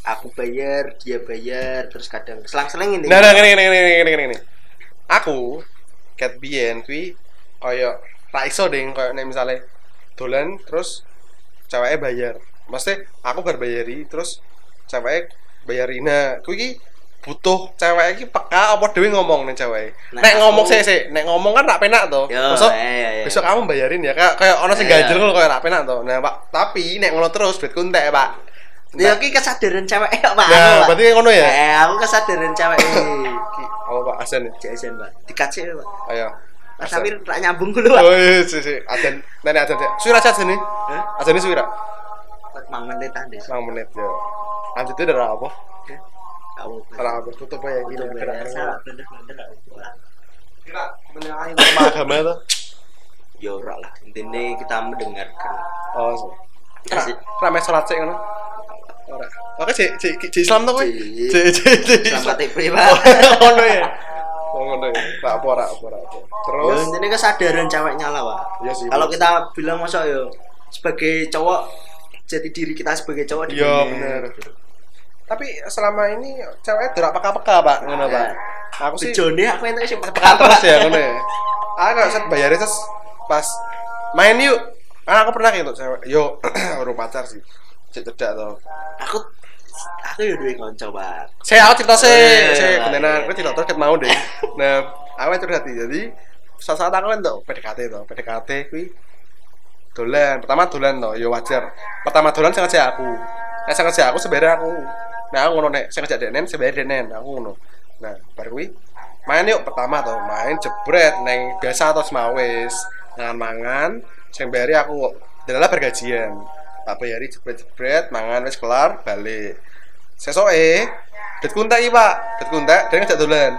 aku bayar dia bayar terus kadang selang-seling ini Nah, nah, gini, gini, gini, gini, gini. Aku, cat bien, kui, koyo, ra iso ding, koyo nek misalnya dolan, terus ceweknya bayar. Maksudnya, aku bar bayari, terus ceweknya bayarin. Nah, kui ki butuh cewek iki peka apa dewe ngomong nih cewek. Nek ngomong aku- sih sih, nek ngomong kan rak penak. Yo, Besok iya, iya, besok kamu bayarin ya. Kayak kayak ono sing Iya. ganjel ngono kayak rak penak to. Nah, Pak, tapi nek ngono terus duitku entek, Pak. Ya ki kesadaran cewek eh Pak. Nah, aku, berarti ngono ya? Eh, aku kesadaran cewek oh Pak Asen ya. Jajan, Pak. Dikace, Pak. Ayo. Mas Amir tak nyambung dulu, Pak. Oh iya, sih sih. Adan, nenek adan. sih. Suwira nih. Hah? Adan ini suwira. Mang menit tadi. 9 menit ya. Lanjut itu udah apa? Kamu. Ora apa tutup aja gini. Salah, bener-bener enggak. Kira menyalahi norma agama itu. Ya ora lah. Intinya kita mendengarkan. Oh. Ya sih. Rame salat sih ngono. Ora. Oke, cek cek Islam tuh cek cek. Selamat Islam. TV, Pak. Oh, *laughs* ngono ya. Oh, ngono ya. Tak apa ora apa ora apa. Ya, Terus intinya kesadaran ceweknya lah, Pak. Iya sih, Kalau kita bilang masa ya sebagai cowok jati diri kita sebagai cowok di Iya, dunia. bener. Tapi selama ini cewek tidak peka-peka, Pak. Ngono, Pak. Aku sih Bejone aku entuk sing peka terus ya ngono ya. Aku usah bayarin terus pas main yuk. Kan aku pernah gitu cewek. Yo, *clears throat* urung pacar sih. Cek cedak to. Aku aku ya duwe kanca, Pak. Saya aku cerita sih, Eh, saya iya. beneran aku cerita terus ket mau deh. Nah, aku curhat jadi saat saat aku kan tuh PDKT tuh, PDKT kui dolan. Pertama dolan tuh, ya wajar. Pertama dolan sengaja aku. Nah, sengaja aku sebenarnya aku. Nah, aku ngono nek sengaja denen sebenarnya denen aku ngono. Nah, baru kui main yuk pertama tuh main jebret neng biasa atau semawis mangan mangan sing bayari aku adalah bergajian tak bayari jebret jebret mangan wis kelar balik sesoke det kuntak iki pak det kuntak dia ngajak dolan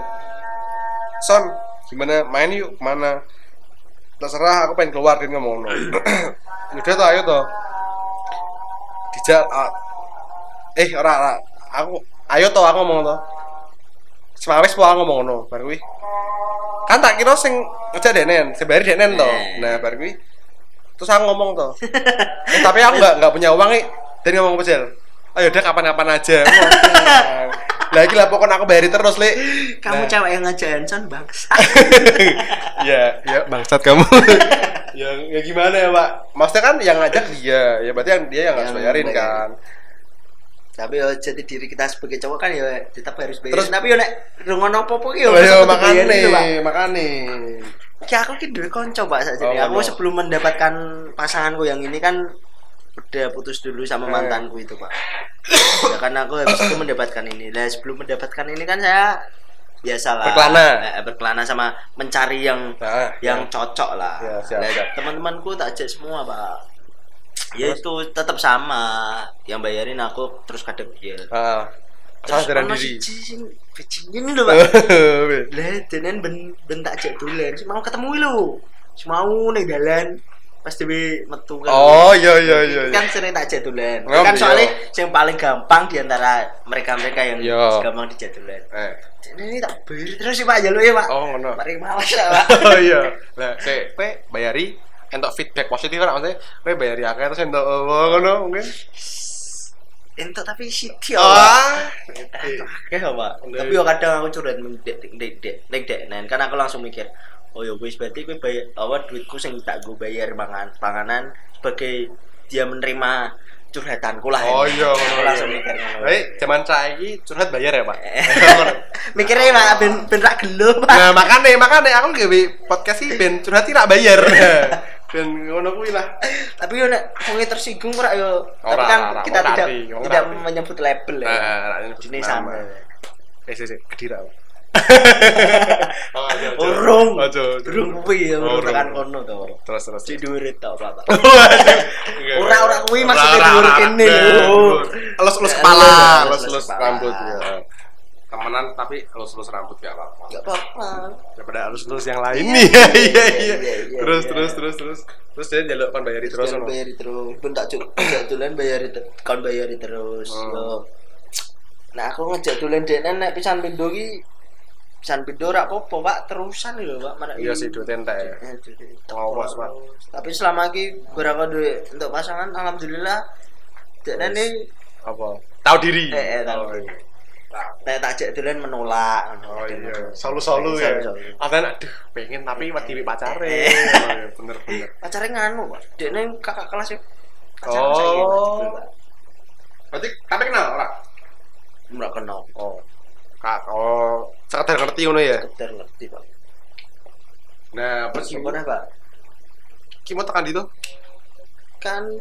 son gimana main yuk ke mana terserah aku pengen keluar dia ngomong no udah tuh ayo tuh dijak ah, eh ora ora. Aku ayo tuh aku ngomong tuh semawis po aku ngomong no baru kuwi. Kan tak kira sing ngejak denen sebari denen tuh Eh. nah baru kuwi. Terus aku ngomong tuh eh, tapi aku nggak nggak punya uang nih dan ngomong kecil ayo deh kapan-kapan aja *laughs* lagi lah pokoknya aku bayari terus li Kamu Nah. cewek yang ngajak Hanson bangsa. *laughs* ya ya bangsat kamu. *laughs* Ya, ya gimana ya pak? Maksudnya kan yang ngajak dia ya berarti yang dia yang harus bayarin kan. Tapi ya jadi diri kita sebagai cowok kan ya tetap harus bayar. Terus- tapi ya nek rungono ki ya yo bayarin makane. Ya aku ki duwe kanca, Pak, saat Oh, aku sebelum mendapatkan pasanganku yang ini kan udah putus dulu sama Eh. mantanku itu, Pak. *coughs* ya karena aku habis itu mendapatkan ini. Nah, sebelum mendapatkan ini kan saya biasalah Berkelana. eh, berkelana sama mencari yang nah yang cocok lah. Ya, siap, Nah, siap. teman-temanku tak ajak semua, Pak. Ya itu tetap sama. Yang bayarin aku terus kadang dia. salah Terus ono diri bajingan lho, Pak. *laughs* Lah, denen ben ben tak ajak dolan. Si mau ketemu. Si mau ning dalan pas dhewe metu kan. oh iya iya iya iya. Kan sering tak ajak dolan. Oh, kan iya. soalnya yang paling gampang di antara mereka-mereka yang Iya. gampang dijak dolan. eh ini tak bayar terus sih Pak jaluk ya, Pak. oh ngono Mari malas ya, Pak. oh iya lah saya pe bayari entuk feedback positif kan maksudnya pe bayari akeh terus entuk oh, ngono mungkin Entuk tapi sithik ya, ah Oke, Pak. Tapi yo kadang aku curhat mendek dek dek dek dek nen kan aku langsung mikir, oh ya wis berarti kowe bayar apa duitku sing tak gue bayar mangan panganan sebagai dia menerima curhatanku lah. oh ini. iya ngono langsung iya. mikir. Baik, zaman saiki curhat bayar ya, Pak. *laughs* Mikirnya Pak ben ben rak gelo, Pak. Nah, makane makane aku gawe podcast iki ben curhat rak bayar. *laughs* Ben ngono kuwi lah. Tapi yo nek wong tersinggung ora yo. Tapi kan kita tidak tidak menyebut label ya. Nah, rak nyebut Jenis nama. sama. Eh, sih, sih, kedira. Pak. Urung. Ojo. Urung kuwi ya Oh, urung tekan kono to. Terus terus. Di dhuwur to, Pak. *laughs* Waduh. Ora ora kuwi maksudnya ora. kene lho. Elus-elus kepala, elus-elus elus-elus rambut ya. Temenan tapi elus-elus rambut gak apa-apa. Enggak apa-apa. Daripada elus-elus yang lain nih. *laughs* Iya iya. iya, iya, Terus iya. terus terus terus. Terus dia njaluk kon bayari terus ono. bayari terus. Ben tak cuk, *coughs* dolan bayari kon bayari terus. Hmm. Nah, aku ngejak dolan dekne nek pisan pindho ki pisan pindho ora apa-apa, Pak. Terusan lho, Pak. Marak Iya sih duit entek. Eh, duit- Ngawas, Pak. Tapi selama ini berapa duit untuk pasangan alhamdulillah dekne Yes. nih Apa? Tahu diri. Eh, eh, tahu Oh, diri. iya. Nah, nek tak ajak dolan menolak. Oh iya, solu-solu ya. Apa aduh pengen tapi wedi pacare. Eh. Oh, iya, bener bener. *laughs* Pacarnya nganu, Pak. Dekne kakak kelas ya. Oh. Berarti tapi kenal ora? Ora kenal. Oh. Kak, oh, sekedar ngerti ngono ya. Sekedar ngerti, Pak. Nah, pas Gimana, Pak? ki mau tekan itu? Kan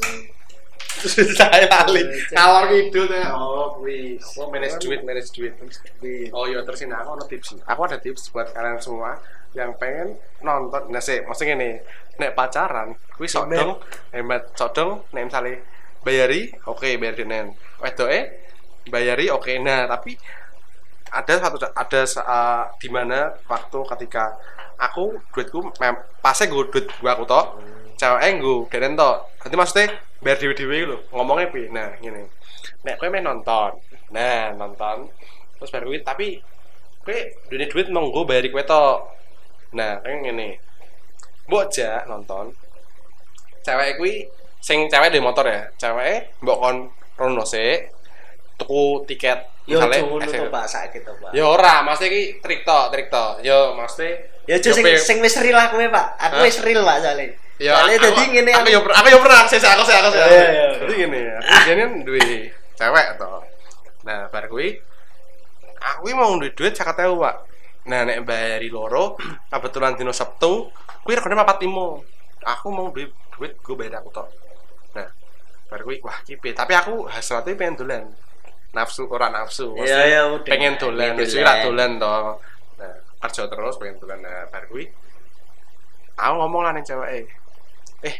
*laughs* saya lali ngalor ngidul tuh oh kuwi. Apa manage duit manage duit. Oh iya terus ini aku ada tips. Aku ada tips buat kalian semua yang pengen nonton. Nah sih maksudnya ini nek pacaran kuwi sodong hemat. sodong nek misalnya bayari oke bayar dinen wedoke bayari oke. Nah tapi ada satu ada sa- di mana waktu ketika aku duitku mem pasnya gue duit gue aku tok cewek gue denen tok nanti maksudnya bayar dewi dewi lo ngomongnya pi nah gini nek kowe main nonton. Nah nonton terus bayar duit tapi kowe duit duit mau gue bayar kowe tok. Nah kayak gini aja nonton cewek kuwi sing cewek di motor ya cewek mbok kon rono tuku tiket Yo misalnya ngono to. Pak sakit to Pak. Ya ora, maksudnya ki trik tok, trik tok. Yo maksudnya Ya aja sing sing wis real aku e, Pak. Aku wis real Pak soalnya. Ya, Soalnya dadi ngene aku yo aku yo pernah sih aku sih aku sih. Iya, iya, iya. Jadi gini, aku jadi kan duwe cewek toh. Nah, bar kuwi aku mau duit duit 50.000, Pak. Nah, nek bayari loro, kebetulan dino Sabtu, kuwi regane 45. Aku mau duit duit gue bayar aku tok. Nah, bar kuwi wah kipe, tapi aku hasratnya pengen dolan. Nafsu ora nafsu. Iya ya udah. pengen dolan, wis ora dolan toh. Nah, kerja terus pengen dolan nah bar kuwi. Aku ngomong lah ning cewek eh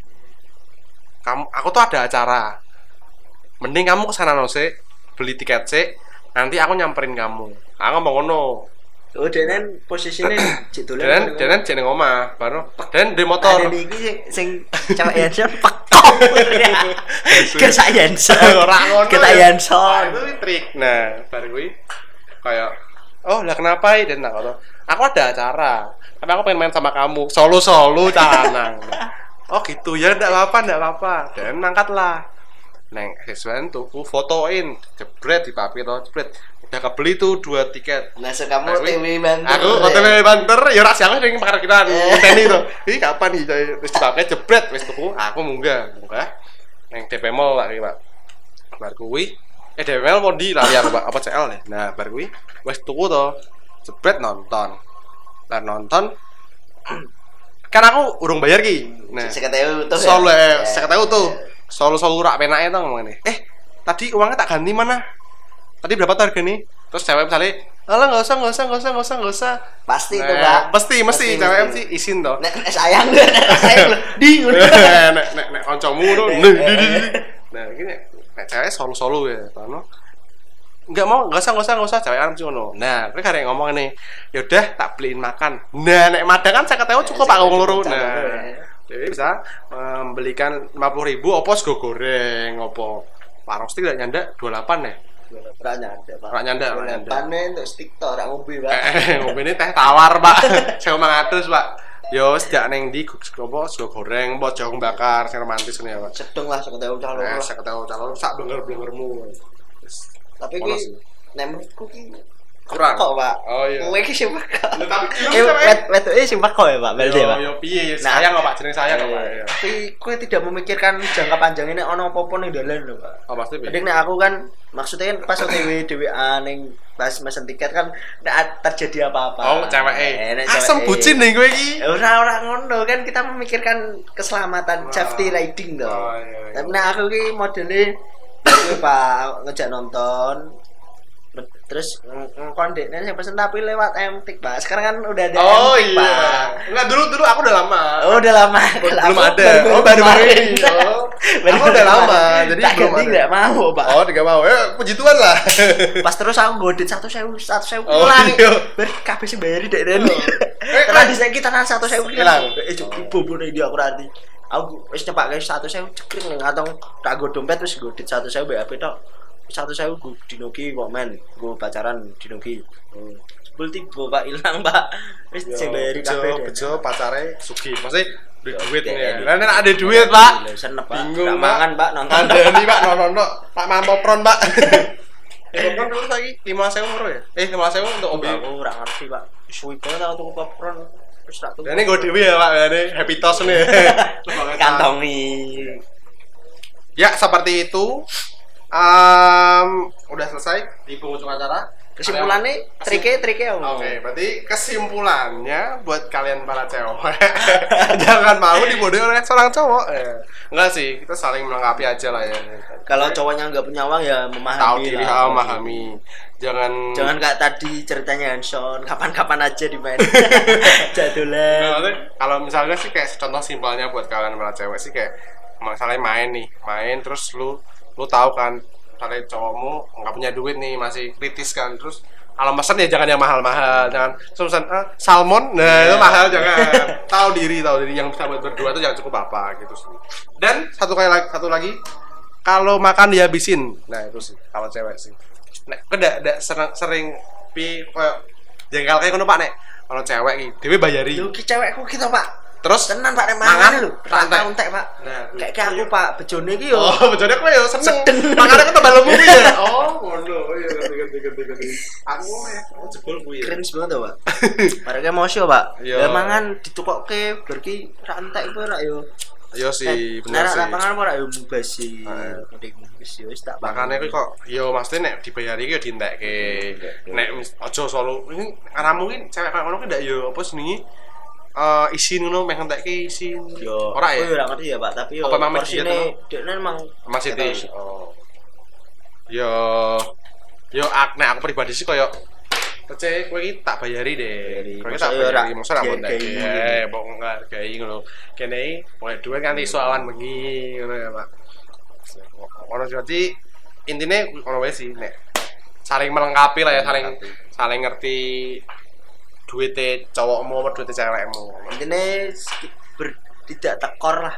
kamu aku tuh ada acara. Mending kamu ke sana no sih, beli tiket sih. Nanti aku nyamperin kamu. Aku ngomong ngono. Oh, denen posisine cek dolan. Dan dan jeneng omah, baru dan di motor. Ada iki sing sing cewek *laughs* Yanson pekok. *laughs* Kesak Yanson. *laughs* Ora ngono. Kita ya. Yanson. Nah, itu trik. Nah, baru kuwi kayak oh lah kenapa ya dan tak kata, aku ada acara tapi aku pengen main sama kamu solo solo calanang oh gitu ya enggak apa-apa enggak apa-apa dan mangkat lah neng sesuatu tuh fotoin jebret di papi toh jebret udah kebeli tuh dua tiket. Nah, so kamu Nah, TV bantu. aku OTW banter ya rak siapa sing pakar kita teni to iki kapan iki coy? Wis dipakai jebret wis tuku. Aku munggah munggah. Neng DP Mall lah iki Pak. Bar kuwi. Eh DP Mall mau di lali aku Pak apa CL ya nah bar kuwi wis tuku to jebret nonton. Bar nonton. *clears throat* Kan aku urung bayar ki. Nah Seketeu tuh. solo ya? eh saya tahu tuh solo solo rak penake to ngomongane. Eh tadi uangnya tak ganti mana tadi berapa tuh harganya terus cewek misalnya alah nggak usah nggak usah nggak usah nggak usah. Nggak usah Pasti Nah, tuh, Pak. mesti. Mesti cewek mesti. izin toh. Nek nek sayang nek sayang lho. *laughs* Di nek nek nek kancamu tuh nih, di, di, di. nah gini nek cewek solo solo ya tono nggak mau nggak usah nggak usah nggak usah cewek mesti ngono. Nah gue kadang ngomong nih yaudah tak beliin makan. Nah nek madang kan saya ketahui cukup pak ngomong loro. nah jadi bisa membelikan lima puluh ribu opo sego goreng opo. Warung stick tidak nyanda dua delapan ya Ora nyanda, Pak. Ora nyanda, ora nyanda. Pane untuk stick to ora ngombe, Pak. eh ngombe ini teh tawar pak *laughs* saya ngomong atus pak yo sejak neng di opo sego goreng opo jagung bakar sing romantis ini ya pak Sedeng lah seketeu calon. Eh, saya ketahui calon sak blenger blengermu Tapi kuwi nek menurutku ki kurang kok, Pak. oh iya Kowe ki sing pekok. Tapi Eh, wet wetuke sing pekok ya, Pak. Berarti ya, Pak. yo piye Nah, sayang kok pak jeneng sayang kok pak Eh, Tapi kowe tidak memikirkan jangka panjang ini ono apa-apa ning dalan lho, Pak. oh pasti nek aku kan maksudnya kan pas OTW dhewean ning pas mesen tiket kan nek terjadi apa-apa. oh cewek Eh, asem bucin nih gue iki Ya ora ora ngono kan kita memikirkan keselamatan safety riding toh. Oh, iya, iya. Tapi nek aku ki modele aku *coughs* Pak ngejak nonton terus ngkondeknya yang pesen tapi lewat MTik Pak. Sekarang kan udah ada oh MTik, iya Pak. enggak dulu dulu aku udah lama Oh, udah lama. Belum ada. Oh, baru-baru ini. Oh. Baru Aku udah lama, jadi tak belum ada. nggak mau, Pak. oh tiga mau ya puji Tuhan lah Pas terus aku godit satu sewu, satu sewu Oh, hilang. iya. Ber kabeh sing bayari dek Ren. Eh, Terus eh. di saya kita nang satu Hilang. hilang. Eh cuk ibu nih dia aku nanti. Aku wis nyepak guys satu sewu cekring atong tak go dompet terus godit satu sewu BAP tok. Satu sewu gue dinoki kok men, gue pacaran dinoki. Sebel tiba Pak hilang Pak. Wis sing kabeh. dek. bejo pacare sugi duit Yo, duit nih gitu. kan ada duit pak Senep Pak. bingung mangan Pak nonton. ada nih pak nonton no pak mampo pron pak *laughs* Eh, popcorn dulu lagi lima sewu murah ya? Eh, lima sewu untuk obi. Aku ora ngerti Pak. Suwi banget aku tuku popcorn. Wis tak ini gue dewi ya pak, ini happy toast nih. *laughs* kantongi. Ya, seperti itu. Em, udah selesai di penghujung acara. kesimpulannya trike trike apa Oke, berarti kesimpulannya buat kalian para cewek *laughs* jangan mau dibodohi oleh seorang cowok. Eh, enggak sih, kita saling melengkapi aja lah ya. kalau cowoknya nggak punya uang ya memahami Tahu diri, lah. ah, memahami. Jangan jangan kayak tadi ceritanya Hanson kapan-kapan aja dimain *laughs* Nah, jadulan maksudnya kalau misalnya sih kayak contoh simpelnya buat kalian para cewek sih kayak misalnya main nih, main terus lu lu tahu kan misalnya cowokmu nggak punya duit nih masih kritis kan terus kalau pesan ya jangan yang mahal-mahal jangan. Pesan ah, salmon nah itu mahal jangan. *laughs* Tahu diri tahu diri. Yang bisa buat berdua itu jangan cukup apa gitu sih. Dan satu kali lagi satu lagi kalau makan dihabisin. Nah itu sih kalau cewek sih. Nah ada ada sering sering pi kayak jengkel kayak ngono pak nek? Kalau cewek iki dhewe bayari. Yo ki cewekku gitu pak terus tenan pak nek Mangan, lho tak entek pak Nah, kayak kayak aku pak bejone ki yo Oh, bojone kowe ya seneng. Makane aku tambah lemu ya. *laughs* Oh, ngono. Iya, ngerti ngerti ngerti. Aku ya, aku jebol kuwi. ya. keren banget tuh pak *laughs* Barangnya mau sih pak Iya. ya mangan ditukokke berarti ra entek apa ra yo Iya sih, bener Nek sih. ra pangan apa ra yo mubasi Ah. mending wis yo wis tak Makane kuwi kok yo mesti nek dibayari ki yo dientekke. Nek mis- aja solo ini aramu ki cewek kaya ngono ki ndak yo apa senengi eh isin ngono meh entekke isin. yo Ora ya? ora ngerti ya pak tapi yo Apa porsine median dekne emang Masih Nggak di oh. Yo yo ak nek aku pribadi sih koyo Kece kowe iki tak bayari deh. Kowe tak bayari, mosok ora mbok dihargai. ndek. Eh, mbok ngargai ngono. Kene pokoke dhuwit nganti iso awan bengi ngono ya, Pak. Ono jadi intine ono wae sih nek saling melengkapi lah ya, saling saling ngerti duite cowokmu apa duite cewekmu. intine ber, tidak tekor lah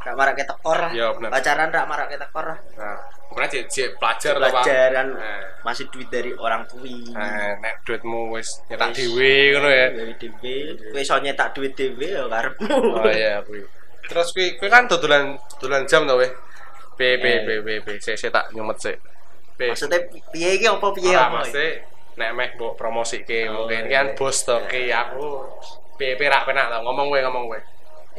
rak marake tekor lah Iya, bener. pacaran rak marake tekor lah Nah, kemudian cek cek pelajar lah, pelajaran Nah. masih duit dari orang tui Nah, nek duitmu wis nyetak dhewe ngono ya. dari dhewe kowe iso nyetak duit dhewe ya karepmu Oh iya kuwi. Terus kuwi kuwi kan dodolan dodolan jam to weh. P P P P P saya tak nyumet sih. Maksudnya piye iki apa piye apa mesti nek meh mbok promosike Oh, mungkin iya. kan bos to. Ki aku P P rak penak to? Ngomong kowe ngomong kowe.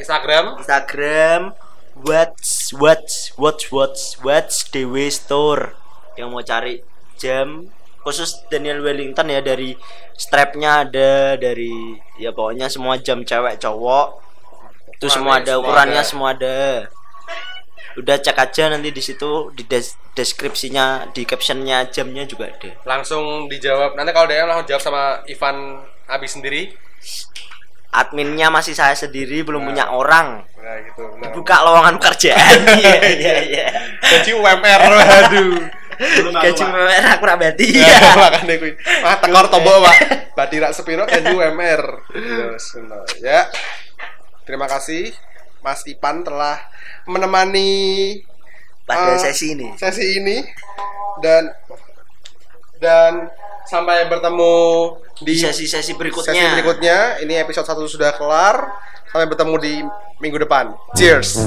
Instagram? Instagram what's what's what's what's what's dewe store? Yang mau cari jam khusus Daniel Wellington ya dari strapnya ada dari ya pokoknya semua jam cewek cowok. Itu semua ada ukurannya semua ada udah cek aja nanti di situ di des- deskripsinya di captionnya jamnya juga ada langsung dijawab. Nanti kalau DM langsung jawab sama Ivan Abi sendiri. adminnya masih saya sendiri belum Nah. punya orang Nah gitu. Nah. buka lowongan pekerjaan *laughs* iya iya iya Gaji UMR aku, gaji memer aku ra berarti Iya, ya *laughs* makanya kuwi. Ah, tekor tombol, Pak. Badira sepiro gaji UMR. Benar. Ya. Terima kasih Mas Ipan telah menemani pada eh, sesi ini sesi ini dan dan sampai bertemu di di sesi-sesi berikutnya sesi berikutnya. Ini episode 1 sudah kelar. Sampai bertemu di minggu depan. Cheers.